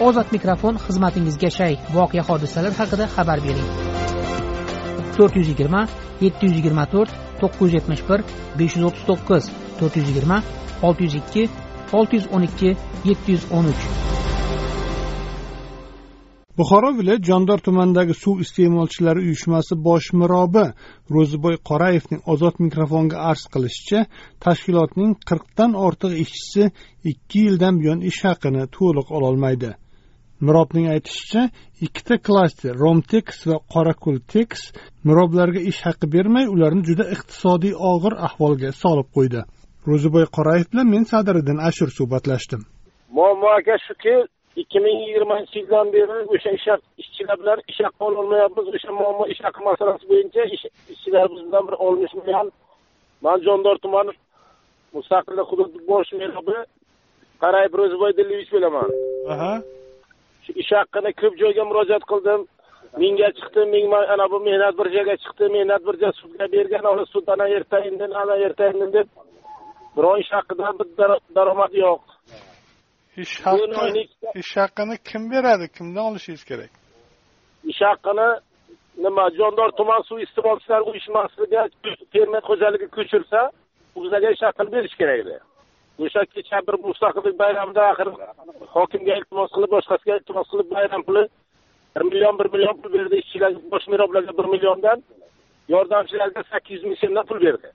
ozod mikrofon xizmatingizga shay. Voqea hodisalar haqida xabar bering. To'rt yuz yigirma yetti yuz yigirma to'rt to'qqiz yuz yetmish bir besh yuz o'ttiz to'qqiz to'rt yuz yigirma olti yuz ikki olti yuz o'n ikki yetti yuz o'n uch. Buxoro viloyat jondor tumanidagi suv iste'molchilari uyushmasi bosh mirobi ro'ziboy qorayevning ozod mikrofonga arz qilishicha tashkilotning qirqdan ortiq ishchisi ikki yildan buyon ish haqini to'liq ololmaydi. Mirobning aytishicha ikkita klaster romtex va qorako'l tex miroblarga ish haqi bermay ularni juda iqtisodiy og'ir ahvolga solib qo'ydi. Ro'ziboy qorayev bilan men sadiriddin ashur suhbatlashdim. Muammo aka shuki ikki ming yigirmanchi yildan beri o'sha ish ishchilar bilan ish haqi ololmayapmiz o'sha muammo ish haqi masalasi bo'yicha ishchilar bizdan bir oltmish million man jondor tumani mustaqillik hududi bosh merobi. Qarayev ro'ziboy dillievich bo'laman shu ish haqini ko'p joyga murojaat qildim. Mingga chiqdi ming ana bu mehnat birjaga chiqdi mehnat birja sudga bergan ana sud ana erta indin ana erta indin deb biron ish haqidan bir daromad yo'q. Ish haqi ish haqini kim beradi? Kimdan olishingiz kerak? Ish haqini nima jondor tuman suv iste'molchilar uyushmasiga fermer xo'jaligi ko'chirsa bizlarga ish haqini berish kerak edi o'sha kecha bir mustaqillik bayramida axir hokimga iltimos qilib boshqasiga iltimos qilib bayram puli bir million bir million pul berdi. Ishchilarga bosh meroblarga bir milliondan yordamchilarga sakkiz yuz ming so'mdan pul berdi.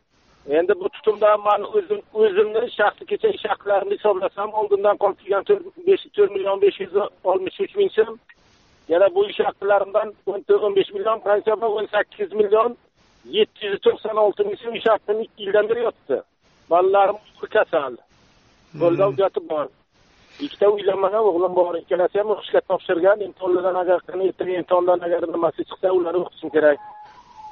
Endi bu tutumdan man o'zim o'zimni shaxsiy kecha ish haqlarimni hisoblasam oldindan qolib kelgan to'rt besh to'rt million besh yuz oltmish uch ming so'm. Yana bu ish haqlarimdan o'n besh million qancha o'n sakkiz million yetti yuz to'qson olti ming so'm ish haqim ikki yildan beri yotibdi. Bolalarim kasal. Yo'lda hujjati bor. Ikkita uylanmagan o'g'lim bor ikkalasi ham o'qishga topshirgan imtihonlardan agar ertaga imtihondan agar nimasi chiqsa ularni o'qitishim kerak.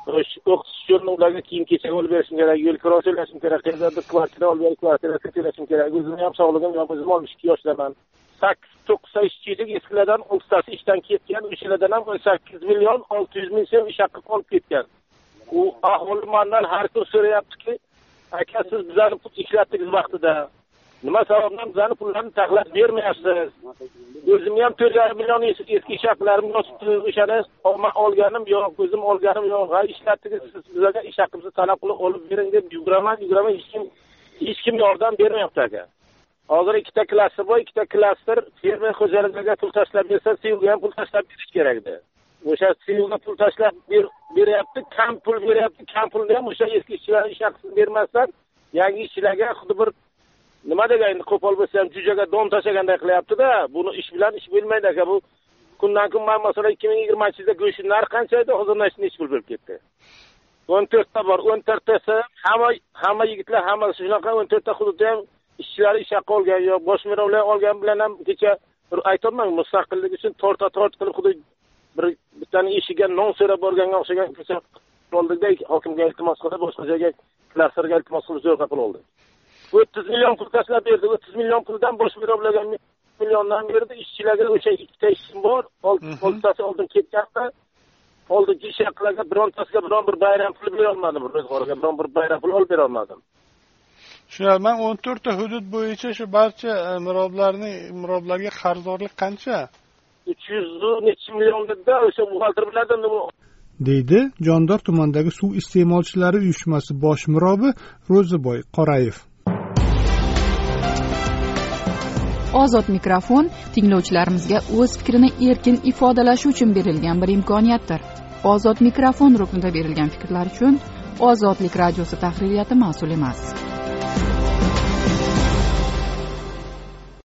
O'qitish uchun ularga kiyim kechak olib berishim kerak yo'l kira to'lashim kerak qayerdadir kvartira olib berib kvartirasini to'lashim kerak. O'zimni ham sog'lig'im yo'q o'zim oltmish ikki yoshdaman. Sakkiz to'qqizta ishchi edik eskilardan oltitasi ishdan ketgan o'shalardan ham o'n sakkiz million olti yuz ming so'm ish haqi qolib ketgan. U ahvoli mandan har kun so'rayaptiki aka siz bizlarni ishlatdingiz vaqtida. Nima sababdan bizani pullarni taxlab bermayapsiz? O'zimni ham to'rt yarim million eski ish haqlarim yotibdi o'shani olganim yo'q o'zim olganim yo'q. Ha ishlatdingiz siz bizlarga ish haqimizni talab qilib olib bering deb yuguraman yuguraman hech kim hech kim yordam bermayapti aka. Hozir ikkita klaster bor ikkita klaster fermer xo'jaliklariga pul tashlab bersa siyuga ham pul tashlab berish kerak edi. O'sha siyuga pul tashlab beryapti kam pul beryapti kam pulni ham o'sha eski ishchilarni ish haqisini bermasdan yangi ishchilarga xuddi bir nima deganda qo'pol bo'lsa ham jujaga don tashlaganday qilyaptida. Buni ish bilan ish bo'lmaydi aka. Bu kundan kun man masalan ikki ming yigirmanchi yilda go'shtni narxi qancha edi? Hozir nechi pul bo'lib ketdi. O'n to'rtta bor. O'n to'rttasi hamma hamma yigitlar hammasi shunaqa o'n to'rtta hududda ham ishchilari ish haqi olgan yo bosh mirovlar olgan bilan ham kecha bir mustaqillik uchun torta tort qilib xuddi bir bittani eshigiga non so'rab borganga o'xshagan kecha hokimga iltimos qilib boshqa joyga klasterga iltimos qilib zo'rqa qilib oldi o'ttiz million pul tashlab berdi o'ttiz million puldan bosh merovlarga milliondan berdi. Ishchilarga o'sha ikkita ishchim bor. Oltitasi oldin ketganda oldingi ish haqlarga birontasiga biron bir bayram puli berolmadim. Ro'zg'origa biron bir bayram puli olib berolmadim. Tushunyapman man o'n to'rtta hudud bo'yicha shu barcha miroblarni miroblarga qarzdorlik qancha? Uch yuz nechi million dedida o'sha buxgalter biladi deydi jondor tumanidagi suv iste'molchilari uyushmasi bosh mirobi ro'ziboy qorayev ozod mikrofon tinglovchilarimizga o'z fikrini erkin ifodalashi uchun berilgan bir imkoniyatdir. Ozod mikrofon ruknida berilgan fikrlar uchun ozodlik radiosi tahririyati mas'ul emas.